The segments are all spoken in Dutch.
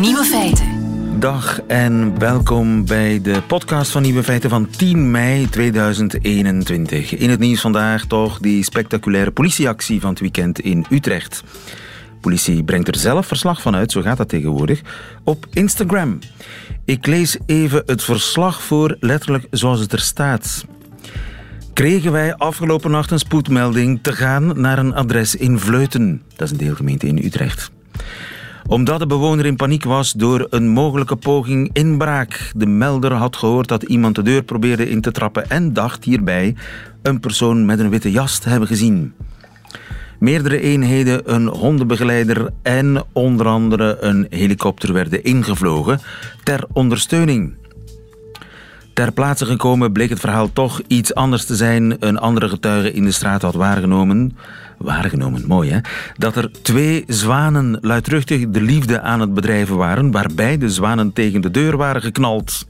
Nieuwe feiten. Dag en welkom bij de podcast van Nieuwe Feiten van 10 mei 2021. In het nieuws vandaag toch die spectaculaire politieactie van het weekend in Utrecht. Politie brengt er zelf verslag van uit, zo gaat dat tegenwoordig, op Instagram. Ik lees even het verslag voor, letterlijk zoals het er staat. Kregen wij afgelopen nacht een spoedmelding te gaan naar een adres in Vleuten. Dat is een deelgemeente in Utrecht omdat de bewoner in paniek was door een mogelijke poging inbraak. De melder had gehoord dat iemand de deur probeerde in te trappen en dacht hierbij een persoon met een witte jas te hebben gezien. Meerdere eenheden, een hondenbegeleider en onder andere een helikopter werden ingevlogen ter ondersteuning. Ter plaatse gekomen bleek het verhaal toch iets anders te zijn. Een andere getuige in de straat had waargenomen, waargenomen, mooi hè, dat er twee zwanen luidruchtig de liefde aan het bedrijven waren, waarbij de zwanen tegen de deur waren geknald.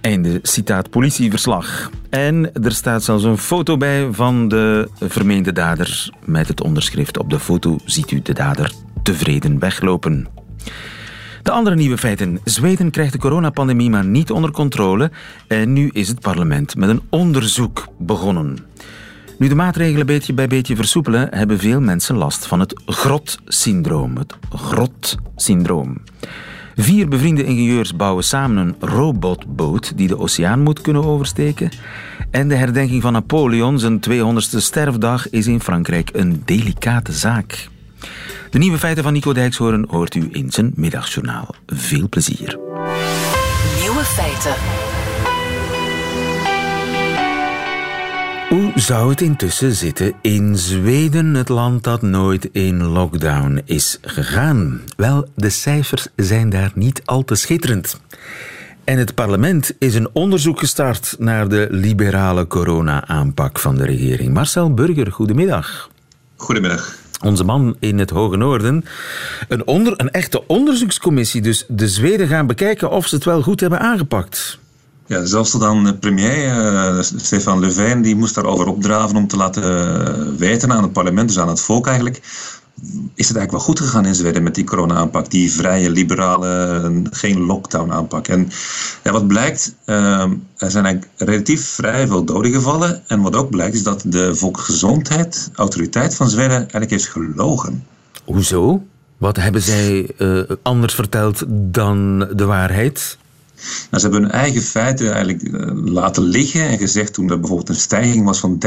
Einde citaat politieverslag. En er staat zelfs een foto bij van de vermeende dader. Met het onderschrift op de foto ziet u de dader tevreden weglopen. De andere nieuwe feiten. Zweden krijgt de coronapandemie maar niet onder controle. En nu is het parlement met een onderzoek begonnen. Nu de maatregelen beetje bij beetje versoepelen, hebben veel mensen last van het grot-syndroom. Het grot-syndroom. Vier bevriende ingenieurs bouwen samen een robotboot die de oceaan moet kunnen oversteken. En de herdenking van Napoleon, zijn 200ste sterfdag, is in Frankrijk een delicate zaak. De nieuwe feiten van Nico Dijkshoorn hoort u in zijn middagjournaal. Veel plezier. Nieuwe feiten. Zou het intussen zitten in Zweden, het land dat nooit in lockdown is gegaan? Wel, de cijfers zijn daar niet al te schitterend. En het parlement is een onderzoek gestart naar de liberale corona-aanpak van de regering. Marcel Burger, goedemiddag. Goedemiddag. Onze man in het Hoge Noorden. Een, onder, een echte onderzoekscommissie. Dus de Zweden gaan bekijken of ze het wel goed hebben aangepakt. Ja, zelfs dan premier, uh, Stefan Löfven, die moest daarover opdraven om te laten weten aan het parlement, dus aan het volk eigenlijk, is het eigenlijk wel goed gegaan in Zweden met die corona-aanpak, die vrije, liberale, geen lockdown-aanpak. En ja, wat blijkt, uh, er zijn eigenlijk relatief vrij veel doden gevallen. En wat ook blijkt, is dat de volksgezondheid, autoriteit van Zweden, eigenlijk heeft gelogen. Hoezo? Wat hebben zij uh, anders verteld dan de waarheid? Nou, ze hebben hun eigen feiten eigenlijk uh, laten liggen en gezegd toen er bijvoorbeeld een stijging was van 30%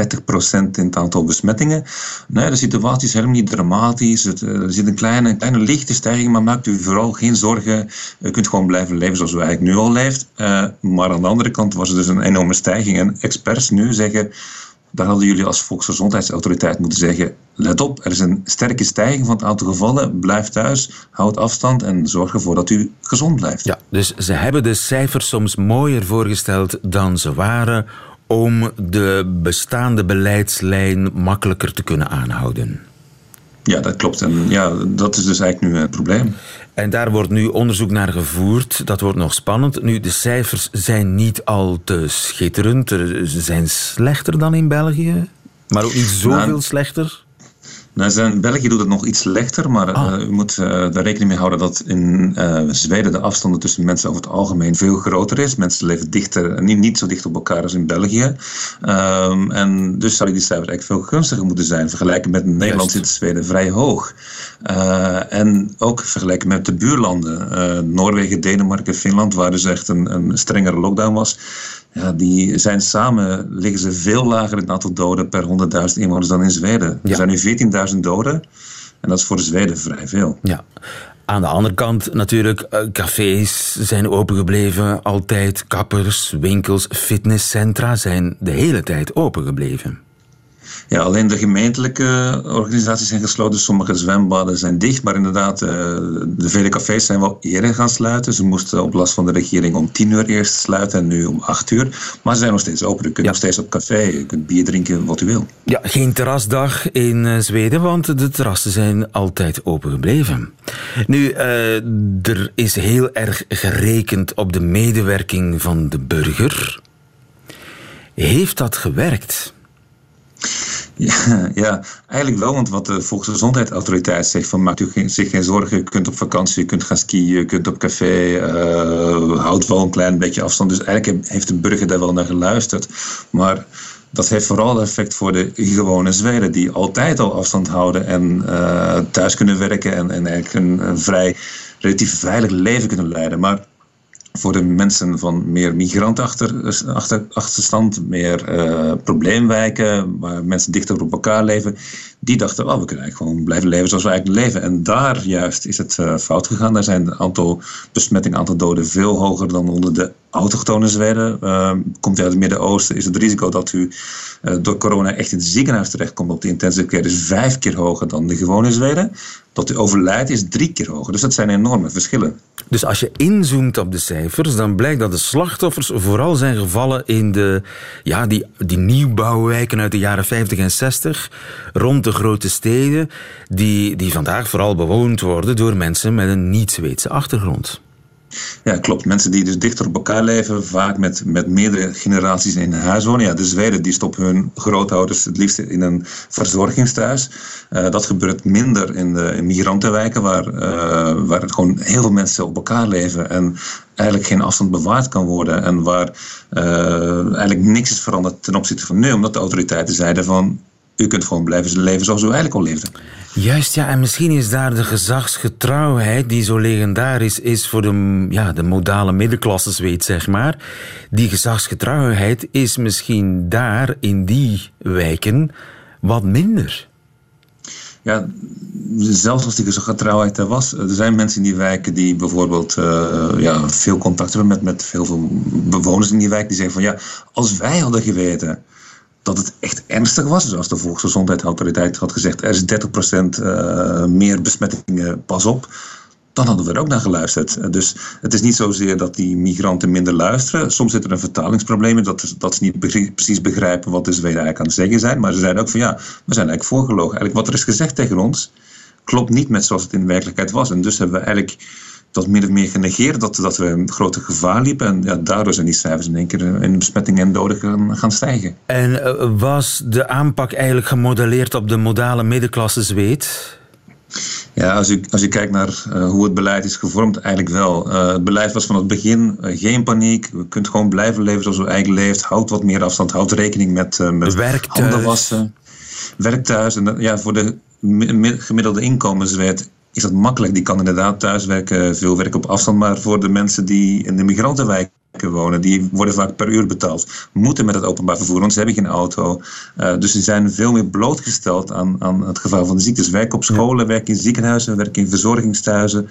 in het aantal besmettingen. Nee, de situatie is helemaal niet dramatisch. Het, uh, er zit een kleine, kleine lichte stijging, maar maakt u vooral geen zorgen. U kunt gewoon blijven leven zoals u eigenlijk nu al leeft. Uh, maar aan de andere kant was er dus een enorme stijging. En experts nu zeggen daar hadden jullie als Volksgezondheidsautoriteit moeten zeggen: let op, er is een sterke stijging van het aantal gevallen. Blijf thuis, houd afstand en zorg ervoor dat u gezond blijft. Ja, dus ze hebben de cijfers soms mooier voorgesteld dan ze waren om de bestaande beleidslijn makkelijker te kunnen aanhouden. Ja, dat klopt. En ja, dat is dus eigenlijk nu het probleem. En daar wordt nu onderzoek naar gevoerd. Dat wordt nog spannend. Nu, de cijfers zijn niet al te schitterend. Ze zijn slechter dan in België, maar ook niet zoveel nou, slechter. Nou, in België doet het nog iets slechter, maar ah. uh, u moet uh, er rekening mee houden dat in uh, Zweden de afstanden tussen mensen over het algemeen veel groter is. Mensen leven dichter, niet, niet zo dicht op elkaar als in België. Um, en dus zou die cijfers eigenlijk veel gunstiger moeten zijn. Vergelijken met Nederland zit Zweden vrij hoog. en ook vergelijken met de buurlanden, Noorwegen, Denemarken, Finland, waar dus echt een, een strengere lockdown was ja, die zijn samen, liggen ze veel lager in het aantal doden per 100.000 inwoners dan in Zweden. Er zijn nu 14.000 doden en dat is voor Zweden vrij veel. Ja. Aan de andere kant natuurlijk, cafés zijn opengebleven, altijd kappers, winkels, fitnesscentra zijn de hele tijd opengebleven. Ja, alleen de gemeentelijke organisaties zijn gesloten. Sommige zwembaden zijn dicht. Maar inderdaad, eh, de vele cafés zijn wel eerder gaan sluiten. Ze moesten op last van de regering om tien uur eerst sluiten en nu om acht uur. Maar ze zijn nog steeds open. Je kunt nog steeds op café, je kunt bier drinken, wat u wil. Ja, geen terrasdag in eh, Zweden, want de terrassen zijn altijd open gebleven. Nu, uh, er is heel erg gerekend op de medewerking van de burger. Heeft dat gewerkt? Ja, ja, eigenlijk wel. Want wat de Volksgezondheidsautoriteit zegt: van maak u zich geen zorgen. Je kunt op vakantie, je kunt gaan skiën, je kunt op café. Uh, houd wel een klein beetje afstand. Dus eigenlijk heeft de burger daar wel naar geluisterd. Maar dat heeft vooral effect voor de gewone Zweden, die altijd al afstand houden en uh, thuis kunnen werken en, en eigenlijk een, een vrij relatief veilig leven kunnen leiden. Maar voor de mensen van meer migrantachterstand, meer uh, probleemwijken, waar mensen dichter op elkaar leven, die dachten, oh, we kunnen eigenlijk gewoon blijven leven zoals we eigenlijk leven. En daar juist is het uh, fout gegaan. Daar zijn het aantal besmettingen, aantal doden veel hoger dan onder de autochtone Zweden. Uh, komt u uit het Midden-Oosten, is het risico dat u uh, door corona echt in het ziekenhuis terechtkomt op de intensive care vijf keer hoger dan de gewone Zweden. Dat u overlijdt is drie keer hoger. Dus dat zijn enorme verschillen. Dus als je inzoomt op de cijfers, dan blijkt dat de slachtoffers vooral zijn gevallen in de, ja, die, die nieuwbouwwijken uit de jaren 50 en 60, rond de grote steden, die, die vandaag vooral bewoond worden door mensen met een niet-Zweedse achtergrond. Ja, klopt. Mensen die dus dichter op elkaar leven, vaak met, met meerdere generaties in huis wonen. Ja, de Zweden die stoppen hun grootouders het liefst in een verzorgingstehuis. Uh, dat gebeurt minder in de in migrantenwijken, waar, uh, waar gewoon heel veel mensen op elkaar leven en eigenlijk geen afstand bewaard kan worden. En waar uh, eigenlijk niks is veranderd ten opzichte van nu, omdat de autoriteiten zeiden van u kunt gewoon blijven leven zoals u eigenlijk al leefde. Juist, ja. En misschien is daar de gezagsgetrouwheid die zo legendarisch is voor de, ja, de modale middenklasse weet, zeg maar. Die gezagsgetrouwheid is misschien daar, in die wijken, wat minder. Ja, zelfs als die gezagsgetrouwheid er was. Er zijn mensen in die wijken die bijvoorbeeld uh, ja, veel contact hebben met, met veel, veel bewoners in die wijk. Die zeggen van ja, als wij hadden geweten dat het echt ernstig was. Zoals de Volksgezondheidsautoriteit had gezegd, er is 30% uh, eh, meer besmettingen, pas op. Dan hadden we er ook naar geluisterd. Dus het is niet zozeer dat die migranten minder luisteren. Soms zit er een vertalingsprobleem in, dat, dat ze niet precies begrijpen wat de Zweden eigenlijk aan het zeggen zijn. Maar ze zeiden ook van ja, we zijn eigenlijk voorgelogen. Eigenlijk wat er is gezegd tegen ons, klopt niet met zoals het in werkelijkheid was. En dus hebben we eigenlijk dat min of meer genegeerd dat, dat we een grote gevaar liepen. En ja, daardoor zijn die cijfers in één keer in besmettingen en doden gaan, gaan stijgen. En uh, was de aanpak eigenlijk gemodelleerd op de modale middenklasse Zweed? Ja, als u, als u kijkt naar uh, hoe het beleid is gevormd, eigenlijk wel. Uh, het beleid was van het begin uh, geen paniek. We kunt gewoon blijven leven zoals we eigenlijk leeft. Houd wat meer afstand. Houd rekening met, met handen wassen. Werk thuis. En ja, voor de gemiddelde inkomenswet is dat makkelijk. Die kan inderdaad thuiswerken, veel werken op afstand. Maar voor de mensen die in de migrantenwijken wonen, die worden vaak per uur betaald. Moeten met het openbaar vervoer, want ze hebben geen auto. Uh, dus die zijn veel meer blootgesteld aan, aan het gevaar van de ziektes. Werken op scholen, werken in ziekenhuizen, werken in verzorgingstehuizen.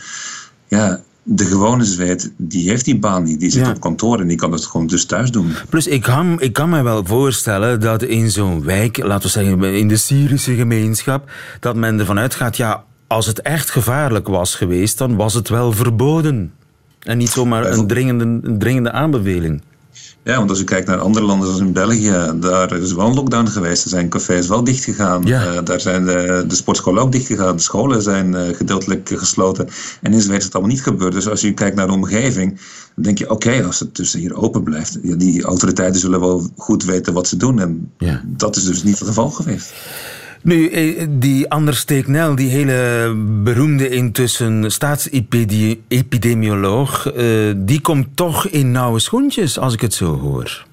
Ja, de gewone Zweed, die heeft die baan niet. Die zit op kantoor en die kan het gewoon dus thuis doen. Plus, ik kan, ik kan me wel voorstellen dat in zo'n wijk, laten we zeggen in de Syrische gemeenschap, dat men ervan uitgaat, ja, als het echt gevaarlijk was geweest, dan was het wel verboden. En niet zomaar een dringende, een dringende aanbeveling. Ja, want als je kijkt naar andere landen zoals in België, daar is wel een lockdown geweest. Er zijn cafés wel dicht gegaan. Ja. Uh, daar zijn de, de sportscholen ook dicht gegaan. De scholen zijn uh, gedeeltelijk gesloten. En in Zweden is het allemaal niet gebeurd. Dus als je kijkt naar de omgeving, dan denk je, oké, als het tussen hier open blijft, ja, die autoriteiten zullen wel goed weten wat ze doen. En ja. dat is dus niet het geval geweest. Nu, eh, die Anders Steeknel, die hele beroemde intussen staatsepidemioloog, eh, die komt toch in nauwe schoentjes, als ik het zo hoor.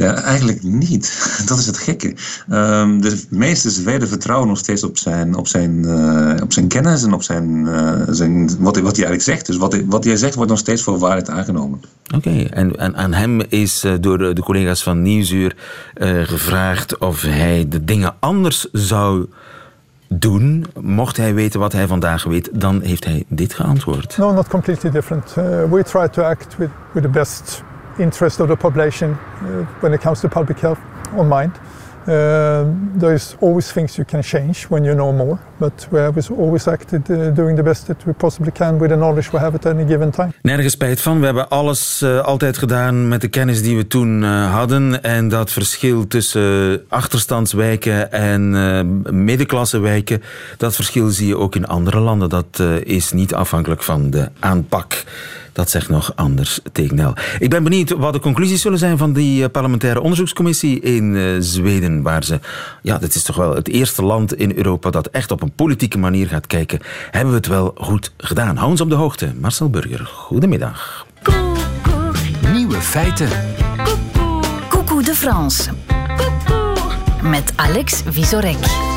Ja, eigenlijk niet. Dat is het gekke. Um, de meeste Zweden vertrouwen nog steeds op zijn, op zijn, uh, op zijn kennis en op zijn, uh, zijn, wat, wat hij eigenlijk zegt. Dus wat, hij, wat hij zegt wordt nog steeds voor waarheid aangenomen. Oké, en, en aan hem is uh, door de, de, collega's van Nieuwsuur gevraagd of hij de dingen anders zou doen. Mocht hij weten wat hij vandaag weet, dan heeft hij dit geantwoord. No, not completely different. we try to act with, with the best interest of the population uh, when it comes to public health on mind. Uh, there's always things you can change when you know more, but we have always acted uh, doing the best that we possibly can with the knowledge we have at any given time. Nergens spijt van. We hebben alles altijd gedaan met de kennis die we toen hadden. En dat verschil tussen achterstandswijken en middenklassewijken, dat verschil zie je ook in andere landen. Dat is niet afhankelijk van de aanpak. Dat zegt nog anders tegen Ik ben benieuwd wat de conclusies zullen zijn van die eh, parlementaire onderzoekscommissie in uh, Zweden. Waar ze, ja, dit is toch wel het eerste land in Europa dat echt op een politieke manier gaat kijken. Hebben we het wel goed gedaan? Hou ons op de hoogte. Marcel Burger, goedemiddag. Nieuwe feiten. Coucou de France. Met Alex Visorek.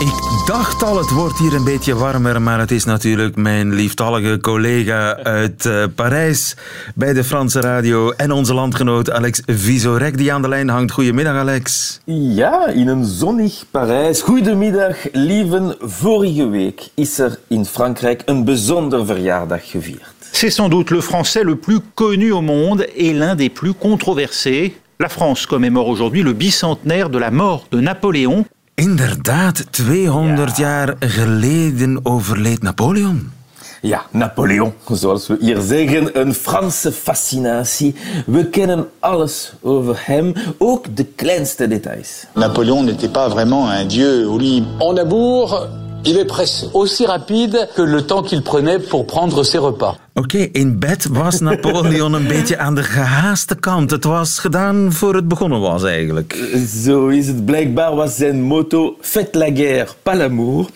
Ik dacht al, het wordt hier een beetje warmer, maar het is natuurlijk mijn lieftallige collega uit uh, Parijs bij de Franse radio en onze landgenoot Alex Visorek die aan de lijn hangt. Goedemiddag, Alex. Ja, in een zonnig Parijs. Goedemiddag, lieven. Vorige week is er in Frankrijk een bijzonder verjaardag gevierd. C'est sans doute le français le plus connu au monde et l'un des plus controversés. La France commémore aujourd'hui le bicentenaire de la mort de Napoléon. Inderdaad, 200 jaar geleden overleed Napoleon. Ja, Napoleon, zoals we hier zeggen, een Franse fascinatie. We kennen alles over hem, ook de kleinste details. Napoléon n'était pas vraiment un dieu lit. En amour, il est pressé. Aussi rapide que le temps qu'il prenait pour prendre ses repas. Oké, in bed was Napoleon een beetje aan de gehaaste kant. Het was gedaan voor het begonnen was eigenlijk. Zo is het. Blijkbaar was zijn motto Faites la guerre, pas l'amour.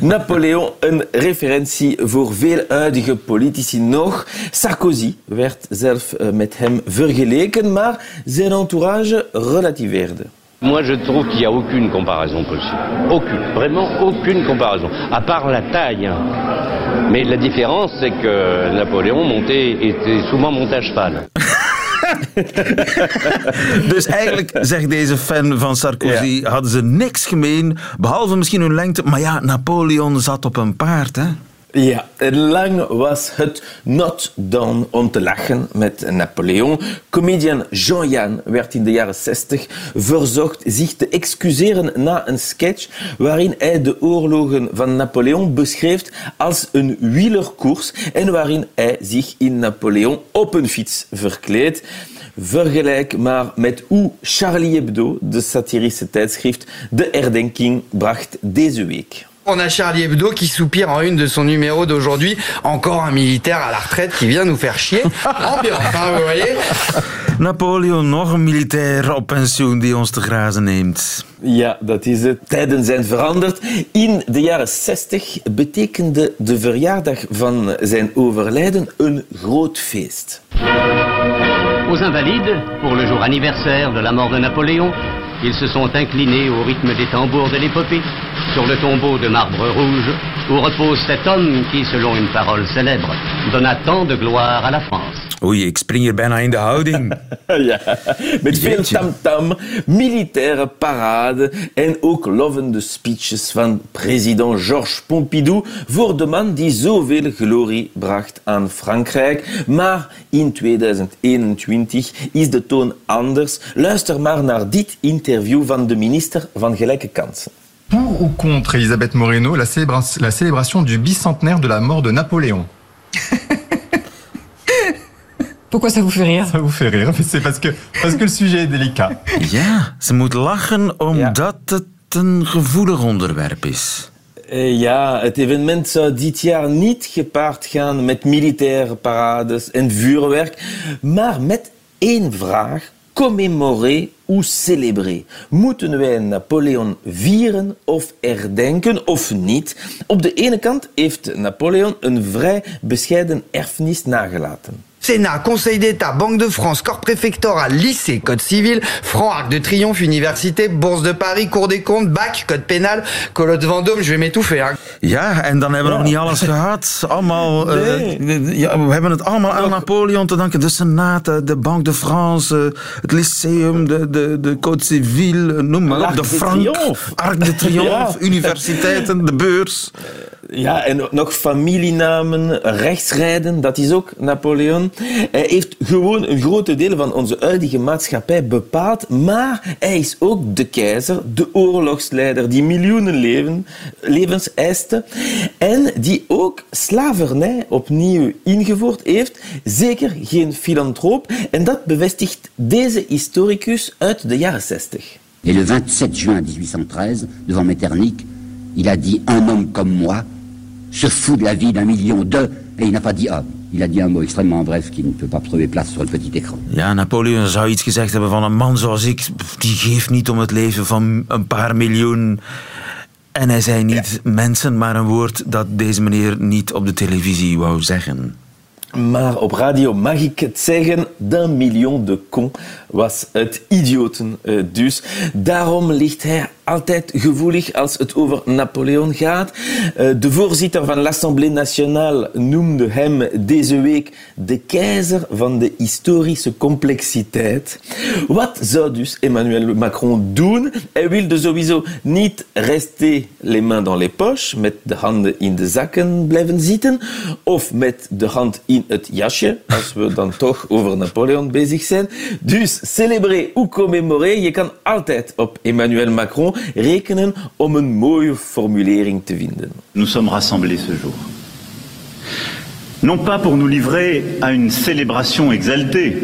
Napoleon een referentie voor veel huidige politici nog. Sarkozy werd zelf eh, met hem vergeleken, maar zijn entourage relativeerde. Moi, je trouve qu'il n'y a aucune comparaison possible. Aucune. Vraiment aucune comparaison. À part la taille. Mais la différence, c'est que Napoléon montait, était souvent monté à cheval. dus eigenlijk, zegt deze fan van Sarkozy, ja. hadden ze niks gemeen, behalve misschien hun lengte. Maar ja, Napoleon zat op een paard, hè? Ja, lang was het not done om te lachen met Napoleon. Comedian Jean-Jan werd in de jaren 60 verzocht zich te excuseren na een sketch waarin hij de oorlogen van Napoleon beschreef als een wielerkoers en waarin hij zich in Napoleon op een fiets verkleedt. Vergelijk maar met hoe Charlie Hebdo, de satirische tijdschrift, de herdenking bracht deze week. On a Charlie Hebdo qui soupire en une de son numéro d'aujourd'hui. Encore un militaire à la retraite qui vient nous faire chier. Ambiance, hein, vous voyez Napoleon, nog een militair op pensioen die ons te grazen neemt. Ja, dat is het. Tijden zijn veranderd. In de jaren 60 betekende de verjaardag van zijn overlijden een groot feest. Aux invalides, pour le jour anniversaire de la mort de Napoléon, ils se sont inclinés au rythme des tambours de l'épopée sur le tombeau de marbre rouge où repose cet homme qui, selon une parole célèbre, donna tant de gloire à la France. Oei, ik spring hier bijna in de houding. ja, met veel tamtam, militaire parade en ook lovende speeches van president Georges Pompidou voor de man die zoveel glorie bracht aan Frankrijk. Maar in 2021 is de toon anders. Luister maar naar dit interview van de minister van Gelijke Kansen. Pour ou contre Elisabeth Moreno la, célébra la célébration du bicentenaire de la mort de Napoléon? Pourquoi ça vous fait rire? Ça vous fait rire, mais c'est parce que, parce que le sujet est délicat. Ja, ze moet lachen omdat ja. het een gevoelig onderwerp is. Eh, ja, het evenement zou dit jaar niet gepaard gaan met militaire parades en vuurwerk, maar met één vraag commémorer ou célébrer. Moeten wij Napoleon vieren of herdenken of niet? Op de ene kant heeft Napoleon een vrij bescheiden erfenis nagelaten. Sénat, Conseil d'État, Banque de France, Corps préfectoral, lycée, Code civil, Franc, Arc de Triomphe, Université, Bourse de Paris, Cour des comptes, BAC, Code pénal, Colotte Vendôme, je vais m'étouffer. Hein. Ja, en dan hebben we nog niet alles gehad. Allemaal, nee. uh, ja, we hebben het allemaal aan Napoleon te danken. De Senaat, de Banque de France, het Lyceum, de, de, de Code civil, noem maar op. De Frank, Arc de Triomphe, ja. universiteiten, de beurs. Ja, en nog familienamen, rechtsrijden, dat is ook Napoleon. Hij heeft gewoon een grote deel van onze huidige maatschappij bepaald, maar hij is ook de keizer, de oorlogsleider die miljoenen leven, levens eiste en die ook slavernij opnieuw ingevoerd heeft. Zeker geen filantroop en dat bevestigt deze historicus uit de jaren 60. Et le 27 juin 1813, devant Metternich, il a dit Un homme comme moi se fout de la vie d'un million de, et il n'a pas dit ah. Il a dit un mot extrêmement bref qui ne peut pas trouver place sur le petit écran. Ja, Napoleon zou iets gezegd hebben van een man zoals ik, die geeft niet om het leven van een paar miljoen. En hij zei niet mensen, maar een woord dat deze meneer niet op de televisie wou zeggen. Maar op radio mag ik het zeggen, d'un million de con was het idioten uh, dus. Daarom ligt hij altijd gevoelig als het over Napoleon gaat. Uh, de voorzitter van l'Assemblée nationale noemde hem deze week de keizer van de historische complexiteit. Wat zou dus Emmanuel Macron doen? Hij wilde sowieso niet rester les mains dans les poches, met de handen in de zakken blijven zitten, of met de hand in het jasje, als we dan toch over Napoleon bezig zijn. Dus célébrer ou commémorer, je kan altijd op Emmanuel Macron rekenen om een mooie formulering te vinden. Nous sommes rassemblés ce jour. Non pas pour nous livrer à une célébration exaltée,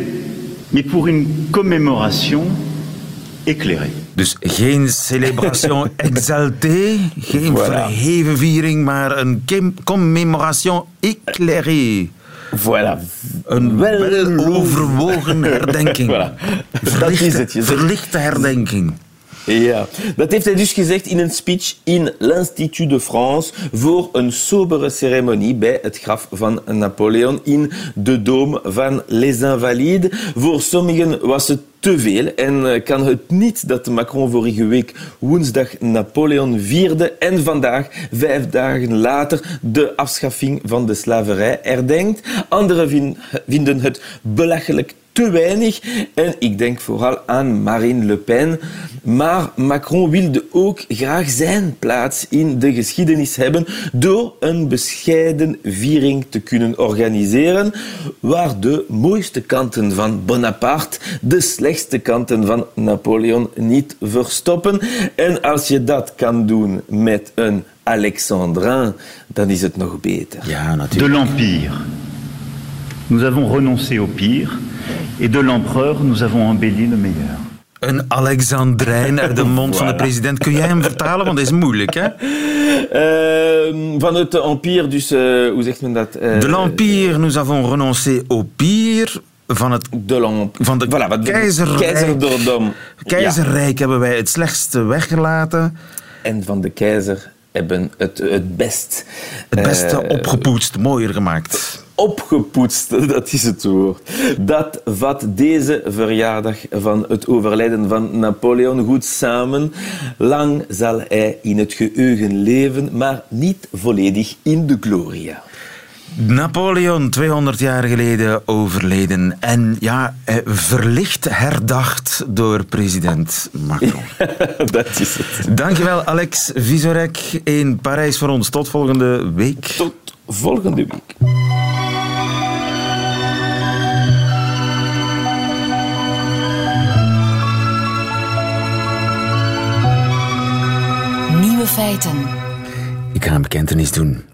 mais pour une commémoration éclairée. Dus geen celebration exaltée, geen voilà. verheven viering, maar een commémoration éclairée. Voilà. Een wel overwogen herdenking. voilà. Verlichte, Dat is het. Je verlichte herdenking. Ja, dat heeft hij dus gezegd in een speech in l'Institut de France voor een sobere ceremonie bij het graf van Napoleon in de Dome van Les Invalides. Voor sommigen was het te veel en eh, kan het niet dat Macron vorige week woensdag Napoleon vierde en vandaag, vijf dagen later, de afschaffing van de slaverij herdenkt. Anderen vin- vinden het belachelijk te weinig. En ik denk vooral aan Marine Le Pen. Maar Macron wilde ook graag zijn plaats in de geschiedenis hebben door een bescheiden viering te kunnen organiseren waar de mooiste kanten van Bonaparte de slechtste kanten van Napoleon niet verstoppen. En als je dat kan doen met een Alexandrin, dan is het nog beter. Ja, De l'Empire, nous avons renoncé au pire, et de l'Empereur, nous avons embelli le meilleur. Een Alexandrijn uit de mond van de president. Kun jij hem vertalen? Want dat is moeilijk, hè? Eh, van het empire, dus eh, hoe zegt men dat? Eh, De l'Empire, nous avons renoncé au pire. Van het de l'Empire. van de Voilà, wat de keizerrijk, keizerdom. keizerrijk hebben wij het slechtste weggelaten. En van de keizer hebben het, het best. Het beste eh, opgepoetst, mooier gemaakt. Opgepoetst, dat is het woord. Dat vat deze verjaardag van het overlijden van Napoleon goed samen. Lang zal hij in het geheugen leven, maar niet volledig in de gloria. Napoleon, 200 jaar geleden overleden. En ja, verlicht herdacht door president Macron. dat is het. Dankjewel, Alex Visorek in Parijs voor ons. Tot volgende week. Tot volgende week. Nieuwe feiten. Ik ga een bekentenis doen.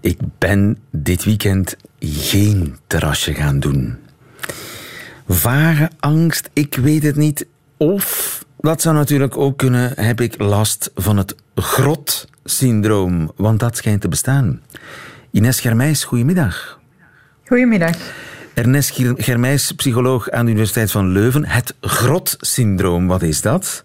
Ik ben dit weekend geen terrasje gaan doen. Vage angst, ik weet het niet. Of, dat zou natuurlijk ook kunnen, heb ik last van het grot-syndroom. Want dat schijnt te bestaan. Ines Germijs, goedemiddag. Goedemiddag. Ernest Germijs, psycholoog aan de Universiteit van Leuven. Het grot-syndroom, wat is dat?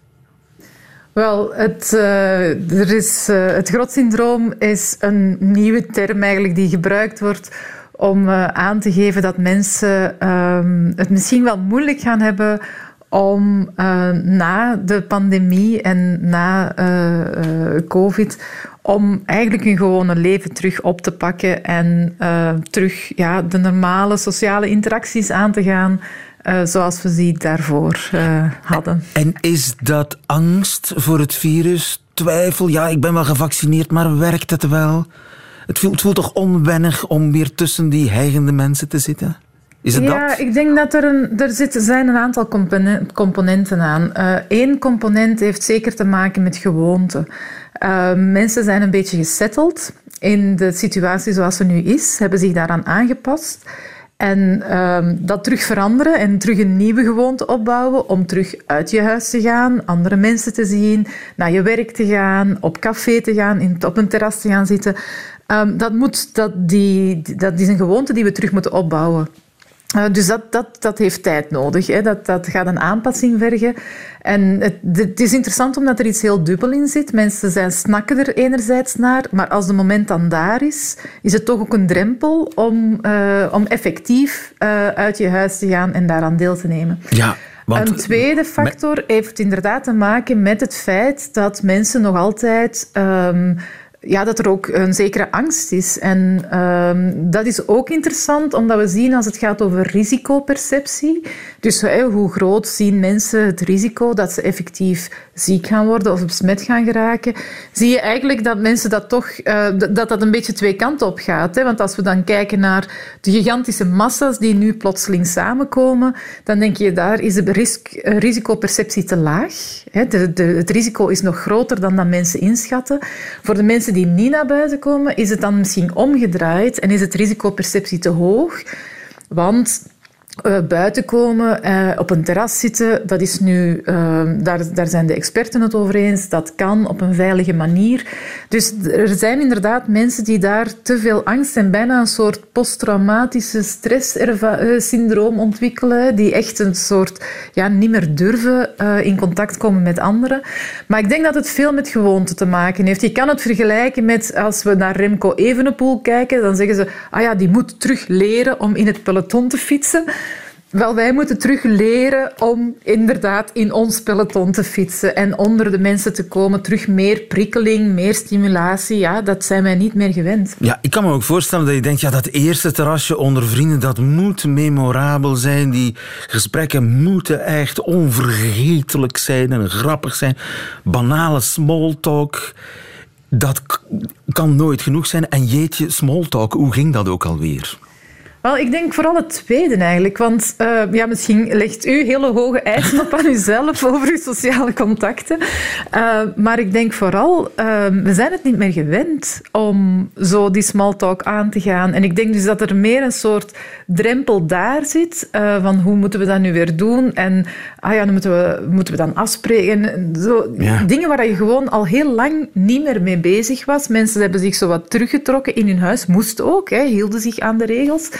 Wel, het, eh, er is, eh, het grotsyndroom is een nieuwe term eigenlijk die gebruikt wordt om eh, aan te geven dat mensen ehm, het misschien wel moeilijk gaan hebben om na de pandemie en na COVID om eigenlijk hun gewone leven terug op te pakken en terug ja, de normale sociale interacties aan te gaan eh, zoals we die daarvoor eh, hadden. En is dat angst voor het virus? Twijfel? Ja, ik ben wel gevaccineerd, maar werkt het wel? Het voelt, het voelt toch onwennig om weer tussen die hijgende mensen te zitten? Is het ja, dat? ik denk dat er, een, er zit, zijn een aantal compone- componenten aan. Eén component heeft zeker te maken met gewoonte. Eh, mensen zijn een beetje gesetteld in de situatie zoals ze nu is, hebben zich daaraan aangepast. En ehm, dat terug veranderen en terug een nieuwe gewoonte opbouwen om terug uit je huis te gaan, andere mensen te zien, naar je werk te gaan, op café te gaan, op een terras te gaan zitten. Ehm, dat, moet, dat, die, dat is een gewoonte die we terug moeten opbouwen. Uh, dus dat, dat, dat heeft tijd nodig. Hè. Dat, dat gaat een aanpassing vergen. En het, het, is interessant omdat er iets heel dubbel in zit. Mensen zijn, snakken er enerzijds naar, maar als de moment dan daar is, is het toch ook een drempel om, uh, om effectief uh, uit je huis te gaan en daaraan deel te nemen. Ja. Want, een tweede factor heeft inderdaad te maken met het feit dat mensen nog altijd um, ja, dat er ook een zekere angst is. En uh, dat is ook interessant, omdat we zien als het gaat over risicoperceptie. Dus hoe groot zien mensen het risico dat ze effectief ziek gaan worden of besmet gaan geraken, zie je eigenlijk dat mensen dat toch, uh, dat dat een beetje twee kanten op gaat. Hè? Want als we dan kijken naar de gigantische massa's die nu plotseling samenkomen, dan denk je daar is de risk, risicoperceptie te laag. Hè? De, de, het risico is nog groter dan dat mensen inschatten. Voor de mensen die niet naar buiten komen, is het dan misschien omgedraaid en is het risicoperceptie te hoog. Want uh, buiten komen, uh, op een terras zitten, dat is nu, uh, daar, daar zijn de experten het over eens, dat kan op een veilige manier. Dus er zijn inderdaad mensen die daar te veel angst en bijna een soort posttraumatische stresssyndroom ontwikkelen, die echt een soort, ja, niet meer durven in contact komen met anderen. Maar ik denk dat het veel met gewoonte te maken heeft. Je kan het vergelijken met als we naar Remco Evenepoel kijken, dan zeggen ze, ah ja, die moet terug leren om in het peloton te fietsen. Wel, wij moeten terug leren om inderdaad in ons peloton te fietsen en onder de mensen te komen. Terug meer prikkeling, meer stimulatie. Ja, dat zijn wij niet meer gewend. Ja, ik kan me ook voorstellen dat je denkt, ja, dat eerste terrasje onder vrienden, dat moet memorabel zijn. Die gesprekken moeten echt onvergetelijk zijn en grappig zijn. Banale smalltalk. Dat kan nooit genoeg zijn. En jeetje, smalltalk, hoe ging dat ook alweer? Wel, ik denk vooral het tweede eigenlijk. Want uh, ja, misschien legt u hele hoge eisen op aan uzelf over uw sociale contacten. Uh, maar ik denk vooral, uh, we zijn het niet meer gewend om zo die small talk aan te gaan. En ik denk dus dat er meer een soort drempel daar zit van hoe moeten we dat nu weer doen? En ah ja, dan moeten we, moeten we dan afspreken. Zo, ja. Dingen waar je gewoon al heel lang niet meer mee bezig was. Mensen hebben zich zo wat teruggetrokken in hun huis. Moest ook, hè, hielden zich aan de regels.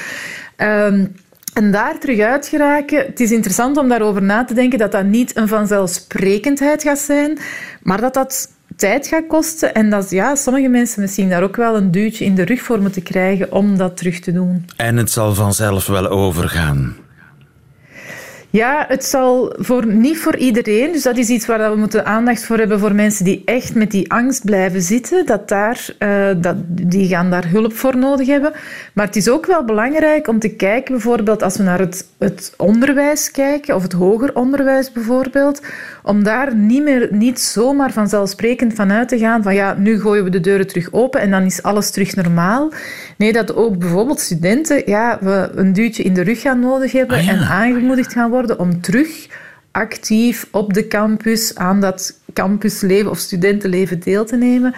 Um, en daar terug uit geraken, het is interessant om daarover na te denken dat dat niet een vanzelfsprekendheid gaat zijn, maar dat dat tijd gaat kosten en dat ja, sommige mensen misschien daar ook wel een duwtje in de rug voor moeten krijgen om dat terug te doen. En het zal vanzelf wel overgaan. Ja, het zal voor, niet voor iedereen. Dus dat is iets waar we moeten aandacht voor hebben voor mensen die echt met die angst blijven zitten. Dat daar, uh, dat, die gaan daar hulp voor nodig hebben. Maar het is ook wel belangrijk om te kijken, bijvoorbeeld als we naar het, het onderwijs kijken, of het hoger onderwijs bijvoorbeeld, om daar niet, meer, niet zomaar vanzelfsprekend van uit te gaan van ja, nu gooien we de deuren terug open en dan is alles terug normaal. Nee, dat ook bijvoorbeeld studenten ja, we een duwtje in de rug gaan nodig hebben ah, en aangemoedigd gaan worden om terug actief op de campus aan dat campusleven of studentenleven deel te nemen.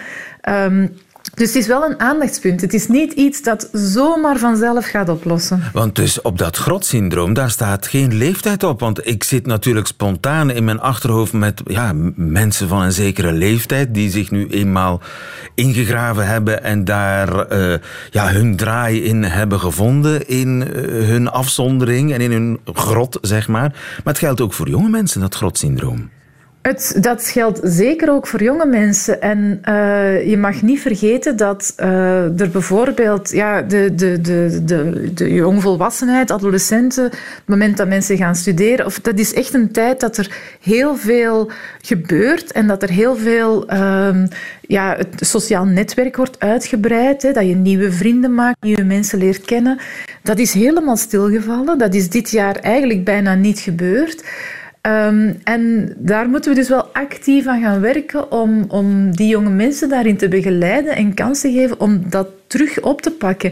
Um, dus het is wel een aandachtspunt. Het is niet iets dat zomaar vanzelf gaat oplossen. Want dus op dat grotsyndroom, daar staat geen leeftijd op. Want ik zit natuurlijk spontaan in mijn achterhoofd met ja, mensen van een zekere leeftijd die zich nu eenmaal ingegraven hebben en daar uh, ja, hun draai in hebben gevonden in uh, hun afzondering en in hun grot, zeg maar. Maar het geldt ook voor jonge mensen, dat grotsyndroom. Het, dat geldt zeker ook voor jonge mensen. En uh, je mag niet vergeten dat uh, er bijvoorbeeld ja, de, de, de, de, de jongvolwassenheid, adolescenten, het moment dat mensen gaan studeren, of, dat is echt een tijd dat er heel veel gebeurt en dat er heel veel uh, ja, het sociaal netwerk wordt uitgebreid, hè, dat je nieuwe vrienden maakt, nieuwe mensen leert kennen. Dat is helemaal stilgevallen. Dat is dit jaar eigenlijk bijna niet gebeurd. Um, en daar moeten we dus wel actief aan gaan werken om, om die jonge mensen daarin te begeleiden en kansen geven om dat terug op te pakken.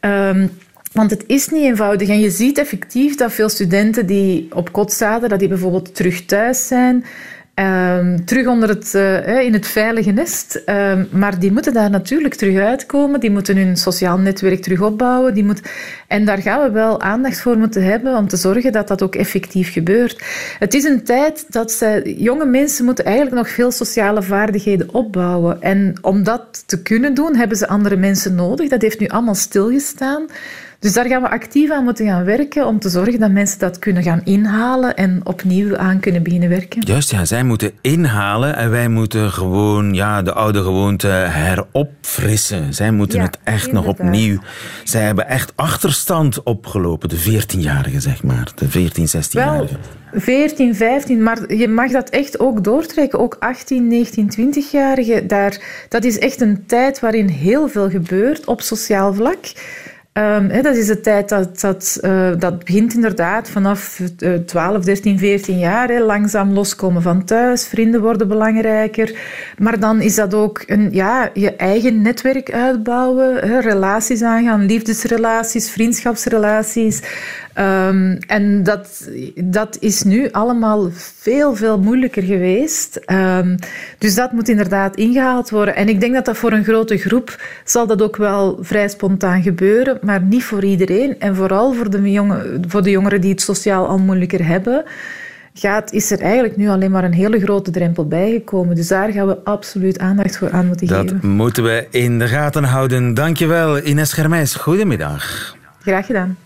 Um, want het is niet eenvoudig. En je ziet effectief dat veel studenten die op kot zaten, dat die bijvoorbeeld terug thuis zijn. Ehm, terug onder het, uh, in het veilige nest. Ehm, maar die moeten daar natuurlijk terug uitkomen. Die moeten hun sociaal netwerk terug opbouwen. Die moet... En daar gaan we wel aandacht voor moeten hebben om te zorgen dat dat ook effectief gebeurt. Het is een tijd dat jonge mensen moeten eigenlijk nog veel sociale vaardigheden opbouwen. En om dat te kunnen doen, hebben ze andere mensen nodig. Dat heeft nu allemaal stilgestaan. Dus daar gaan we actief aan moeten gaan werken om te zorgen dat mensen dat kunnen gaan inhalen en opnieuw aan kunnen beginnen werken. Juist, ja, zij moeten inhalen en wij moeten gewoon ja, de oude gewoonte heropfrissen. Zij moeten het echt nog opnieuw. Zij hebben echt achterstand opgelopen, de 14-jarigen, zeg maar. De 14, 16-jarigen. 14, 15, maar je mag dat echt ook doortrekken. Ook 18, 19, 20-jarigen. Dat is echt een tijd waarin heel veel gebeurt op sociaal vlak. Um, dat is de tijd dat, dat, uh, dat begint inderdaad vanaf uh, 12, 13, 14 jaar. Langzaam loskomen van thuis, vrienden worden belangrijker. Maar dan is dat ook een, ja, je eigen netwerk uitbouwen, relaties aangaan, liefdesrelaties, vriendschapsrelaties. Um, en dat, dat is nu allemaal veel, veel moeilijker geweest. Um, dus dat moet inderdaad ingehaald worden. En ik denk dat dat voor een grote groep zal dat ook wel vrij spontaan gebeuren, maar niet voor iedereen. En vooral voor de, jonge, voor de jongeren die het sociaal al moeilijker hebben, gaat, is er eigenlijk nu alleen maar een hele grote drempel bijgekomen. Dus daar gaan we absoluut aandacht voor aan moeten geven. Dat moeten we in de gaten houden. Dankjewel, Ines Germijs. Goedemiddag. Graag gedaan.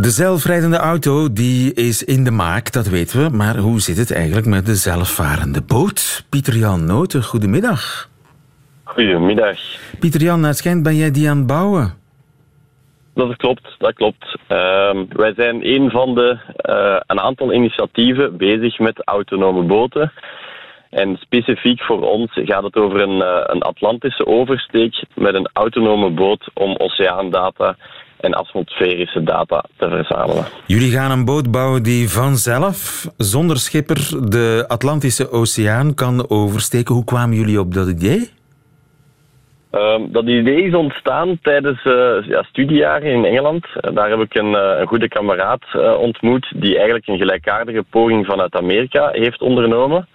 De zelfrijdende auto die is in de maak, dat weten we. Maar hoe zit het eigenlijk met de zelfvarende boot? Pieter-Jan Noten, goedemiddag. Goedemiddag. Pieter-Jan, het schijnt ben jij die aan het bouwen? Dat klopt, dat klopt. Uh, wij zijn een van de uh, een aantal initiatieven bezig met autonome boten. En specifiek voor ons gaat het over een, uh, een Atlantische oversteek met een autonome boot om oceaandata en atmosferische data te verzamelen. Jullie gaan een boot bouwen die vanzelf, zonder schipper, de Atlantische Oceaan kan oversteken. Hoe kwamen jullie op dat idee? Um, dat idee is ontstaan tijdens uh, ja, studiejaren in Engeland. Uh, daar heb ik een, uh, een goede kameraad ontmoet die eigenlijk een gelijkaardige poging vanuit Amerika heeft ondernomen.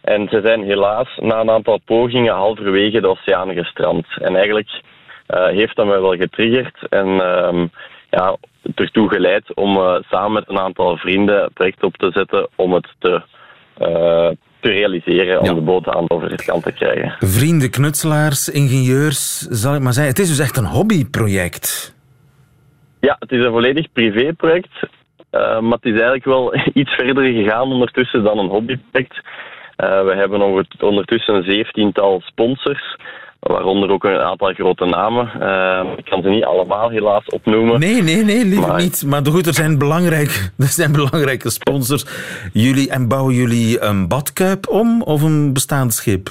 En ze zijn helaas na een aantal pogingen halverwege de oceaan gestrand. En eigenlijk heeft dat mij wel getriggerd en ehm, ja, ertoe geleid om samen met een aantal vrienden een project op te zetten om het te te realiseren om de boot aan de overkant te krijgen. Vrienden, knutselaars, ingenieurs, zal ik maar zeggen. Het is dus echt een hobbyproject. Ja, het is een volledig privéproject. Uh, maar het is eigenlijk wel iets verder gegaan ondertussen dan een hobbyproject. Uh, we hebben ondertussen een zeventiental sponsors waaronder ook een aantal grote namen. Uh, ik kan ze niet allemaal helaas opnoemen. Nee, nee, nee, liever maar... niet. Maar goed, er zijn, belangrijk, er zijn belangrijke sponsors. Jullie, en bouwen jullie een badkuip om of een bestaand schip?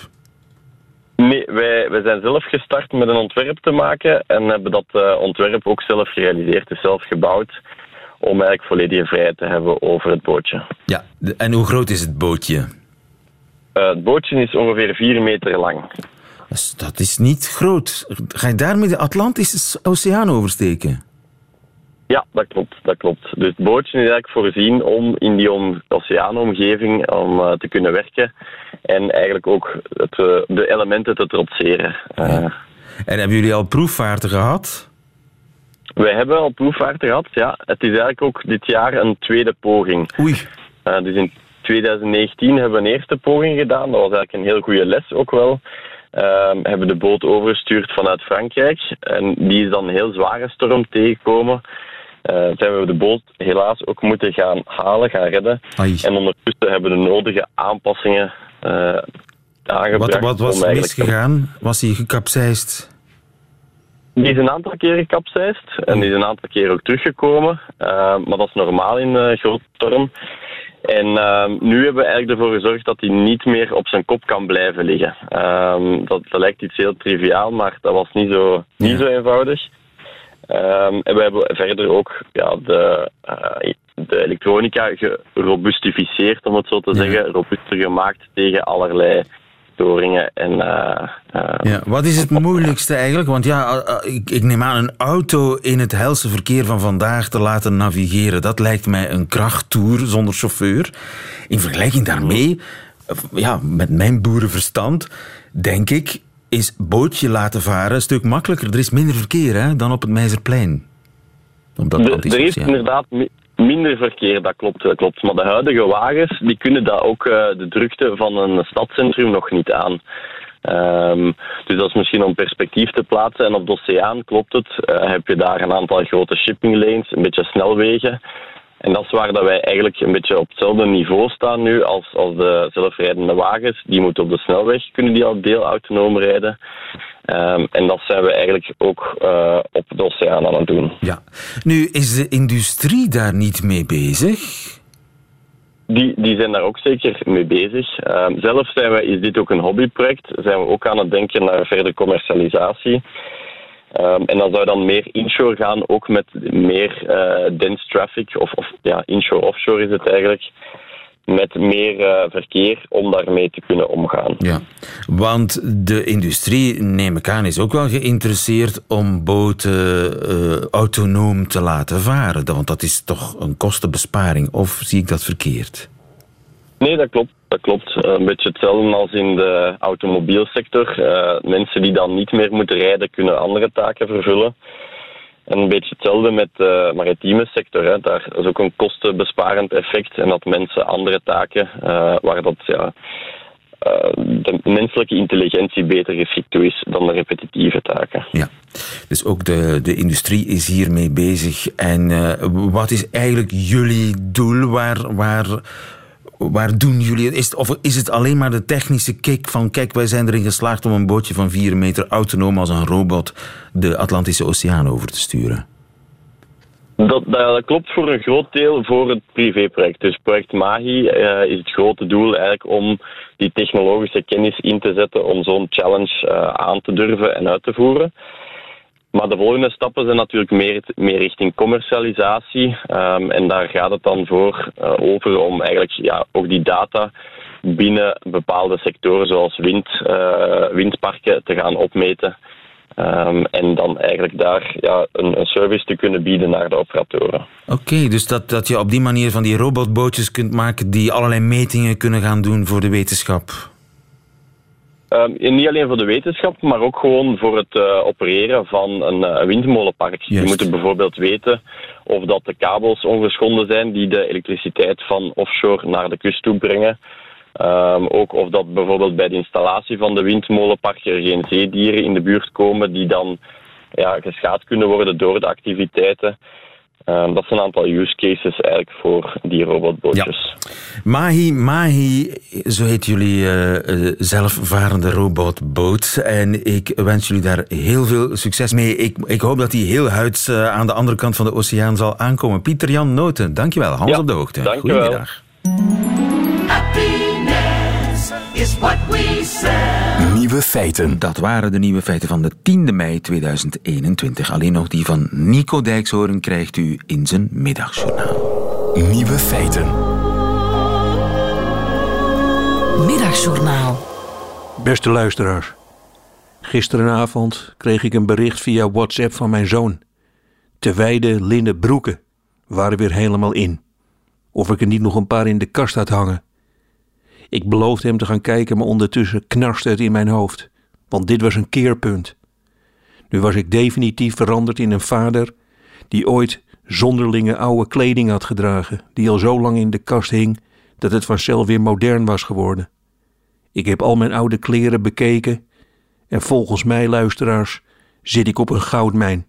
Nee, wij, wij zijn zelf gestart met een ontwerp te maken en hebben dat uh, ontwerp ook zelf gerealiseerd, dus zelf gebouwd, om eigenlijk volledige vrijheid te hebben over het bootje. Ja, en hoe groot is het bootje? Uh, het bootje is ongeveer 4 meter lang. Dus dat is niet groot. Ga je daarmee de Atlantische Oceaan oversteken? Ja, dat klopt. Dat klopt. Dus het bootje is eigenlijk voorzien om in die oceaanomgeving om, uh, te kunnen werken en eigenlijk ook het, uh, de elementen te trotseren. Uh, en hebben jullie al proefvaarten gehad? Wij hebben al proefvaarten gehad, ja. Het is eigenlijk ook dit jaar een tweede poging. Oei. dus in 2019 hebben we een eerste poging gedaan. Dat was eigenlijk een heel goede les ook wel. Um, hebben de boot overgestuurd vanuit Frankrijk. En die is dan een heel zware storm tegengekomen. Uh, zijn we de boot helaas ook moeten gaan halen, gaan redden. En ondertussen hebben we de nodige aanpassingen uh, aangebracht. Wat, wat was misgegaan? Was hij gekapseist? Die is een aantal keren gekapseist en die is een aantal keer ook teruggekomen. Uh, maar dat is normaal in een grote storm. En uh, nu hebben we eigenlijk ervoor gezorgd dat hij niet meer op zijn kop kan blijven liggen. Um, dat, dat, lijkt iets heel triviaal, maar dat was niet zo, niet zo eenvoudig. Um, en we hebben verder ook ja, de, uh, de elektronica gerobustificeerd, om het zo te ja. zeggen. Robuuster gemaakt tegen allerlei verstoringen. En, uh, ja, wat is het moeilijkste eigenlijk? Want ja, ik, ik, neem aan een auto in het helse verkeer van vandaag te laten navigeren. Dat lijkt mij een krachttoer zonder chauffeur. In vergelijking daarmee, ja, met mijn boerenverstand, denk ik, is bootje laten varen een stuk makkelijker. Er is minder verkeer hè, dan op het Meizerplein. er is inderdaad minder verkeer, dat klopt, dat klopt. Maar de huidige wagens die kunnen dat ook uh, de drukte van een stadcentrum nog niet aan. Um, dus dat is misschien om perspectief te plaatsen. En op de oceaan klopt het. Uh, heb je daar een aantal grote shipping lanes, een beetje snelwegen. En dat is waar dat wij eigenlijk een beetje op hetzelfde niveau staan nu als, als de zelfrijdende wagens. Die moeten op de snelweg, kunnen die al deel autonoom rijden. Um, en dat zijn we eigenlijk ook uh, op de oceaan aan het doen. Ja. Nu, is de industrie daar niet mee bezig? Die, die zijn daar ook zeker mee bezig. Um, zelf zijn we, is dit ook een hobbyproject. Zijn we ook aan het denken naar verdere commercialisatie. Um, en dan zou dan meer inshore gaan, ook met meer uh, dense traffic, of, of ja, inshore-offshore is het eigenlijk met meer uh, verkeer om daarmee te kunnen omgaan. Ja, want de industrie, neem ik aan, is ook wel geïnteresseerd om boten uh, autonoom te laten varen. Want dat is toch een kostenbesparing, of zie ik dat verkeerd? Nee, dat klopt. Dat klopt. Een beetje hetzelfde als in de automobielsector. Uh, mensen die dan niet meer moeten rijden, kunnen andere taken vervullen. En een beetje hetzelfde met de maritieme sector. Hè. Daar is ook een kostenbesparend effect. En dat mensen andere taken, uh, waar dat ja, uh, de menselijke intelligentie beter geschikt is dan de repetitieve taken. Ja, dus ook de, de industrie is hiermee bezig. En wat is eigenlijk jullie doel? Waar, waar waar doen jullie is het? Of is het alleen maar de technische kick van kijk, wij zijn erin geslaagd om een bootje van 4 meter autonoom als een robot de Atlantische Oceaan over te sturen? Dat, dat, klopt voor een groot deel voor het privéproject. Dus project MAGI uh, is het grote doel eigenlijk om die technologische kennis in te zetten om zo'n challenge uh, aan te durven en uit te voeren. Maar de volgende stappen zijn natuurlijk meer, meer richting commercialisatie. Um, en daar gaat het dan voor uh, over om eigenlijk ja, ook die data binnen bepaalde sectoren zoals wind, uh, windparken te gaan opmeten. Um, en dan eigenlijk daar ja, een, een, service te kunnen bieden naar de operatoren. Oké, dus dat, dat je op die manier van die robotbootjes kunt maken die allerlei metingen kunnen gaan doen voor de wetenschap. Um, niet alleen voor de wetenschap, maar ook gewoon voor het uh, opereren van een uh, windmolenpark. Je moet bijvoorbeeld weten of dat de kabels ongeschonden zijn die de elektriciteit van offshore naar de kust toe brengen. Um, ook of dat bijvoorbeeld bij de installatie van de windmolenpark er geen zeedieren in de buurt komen die dan ja, geschaad kunnen worden door de activiteiten. Um, dat zijn een aantal use cases eigenlijk voor die robotbootjes. Ja. Mahi, Mahi, zo heet jullie uh, zelfvarende robotboot. En ik wens jullie daar heel veel succes mee. Ik, ik hoop dat die heel huids uh, aan de andere kant van de oceaan zal aankomen. Pieter-Jan Noten, dankjewel. Hans ja, op de hoogte. Dankjewel. Goedemiddag. Is what we say. Nieuwe feiten. Dat waren de nieuwe feiten van de 10e mei 2021. Alleen nog die van Nico Dijkshoorn krijgt u in zijn middagjournaal. Nieuwe feiten. Middagjournaal. Beste luisteraars. Gisterenavond kreeg ik een bericht via WhatsApp van mijn zoon. Te wijde linnen broeken waren weer helemaal in. Of ik er niet nog een paar in de kast had hangen. Ik beloofde hem te gaan kijken, maar ondertussen knarste het in mijn hoofd. Want dit was een keerpunt. Nu was ik definitief veranderd in een vader die ooit zonderlinge oude kleding had gedragen, die al zo lang in de kast hing dat het vanzelf weer modern was geworden. Ik heb al mijn oude kleren bekeken en volgens mij, luisteraars, zit ik op een goudmijn.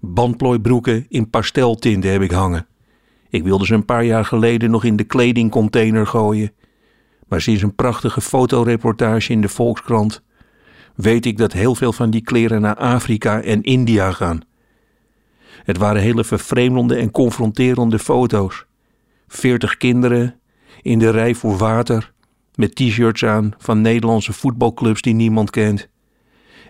Bandplooibroeken in pasteltinten heb ik hangen. Ik wilde ze een paar jaar geleden nog in de kledingcontainer gooien maar sinds een prachtige fotoreportage in de Volkskrant weet ik dat heel veel van die kleren naar Afrika en India gaan. Het waren hele vervreemdende en confronterende foto's. Veertig kinderen in de rij voor water met t-shirts aan van Nederlandse voetbalclubs die niemand kent.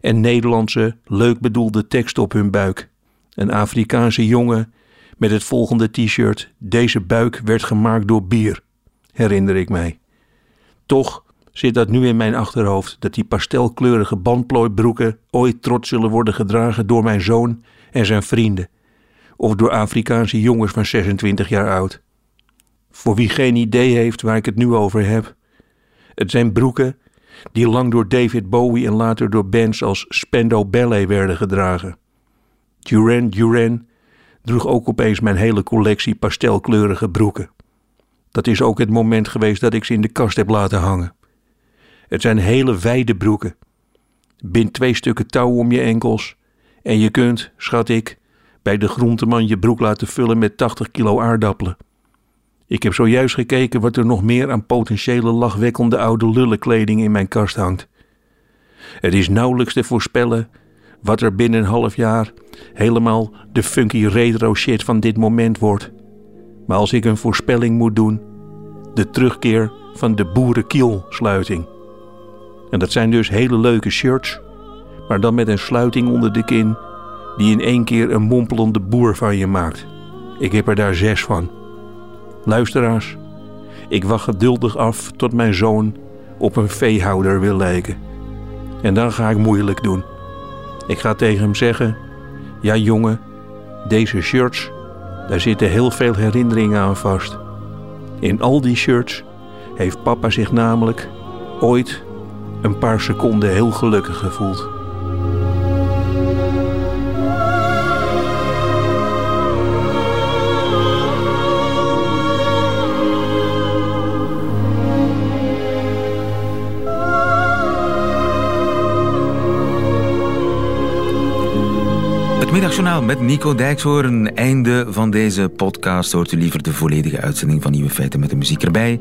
En Nederlandse, leuk bedoelde tekst op hun buik. Een Afrikaanse jongen met het volgende t-shirt: Deze buik werd gemaakt door bier, herinner ik mij. Toch zit dat nu in mijn achterhoofd dat die pastelkleurige bandplooibroeken ooit trots zullen worden gedragen door mijn zoon en zijn vrienden, of door Afrikaanse jongens van 26 jaar oud. Voor wie geen idee heeft waar ik het nu over heb, het zijn broeken die lang door David Bowie en later door bands als Spendo Ballet werden gedragen. Duran Duran droeg ook opeens mijn hele collectie pastelkleurige broeken. Dat is ook het moment geweest dat ik ze in de kast heb laten hangen. Het zijn hele wijde broeken. Bind twee stukken touw om je enkels en je kunt, schat ik, bij de groenteman je broek laten vullen met 80 kilo aardappelen. Ik heb zojuist gekeken wat er nog meer aan potentiële lachwekkende oude lullenkleding in mijn kast hangt. Het is nauwelijks te voorspellen wat er binnen een half jaar helemaal de funky retro shit van dit moment wordt. Maar als ik een voorspelling moet doen, de terugkeer van de boerenkielsluiting. En dat zijn dus hele leuke shirts, maar dan met een sluiting onder de kin die in één keer een mompelende boer van je maakt. Ik heb er daar zes van. Luisteraars, ik wacht geduldig af tot mijn zoon op een veehouder wil lijken. En dan ga ik moeilijk doen. Ik ga tegen hem zeggen: Ja, jongen, deze shirts, daar zitten heel veel herinneringen aan vast. In al die shirts heeft papa zich namelijk ooit een paar seconden heel gelukkig gevoeld. Middagjournaal met Nico Dijkshoorn. Einde van deze podcast. Hoort u liever de volledige uitzending van Nieuwe Feiten met de muziek erbij?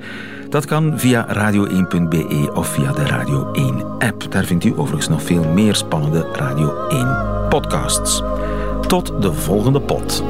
Dat kan via radio1.be of via de Radio 1 app. Daar vindt u overigens nog veel meer spannende Radio 1 podcasts. Tot de volgende pot.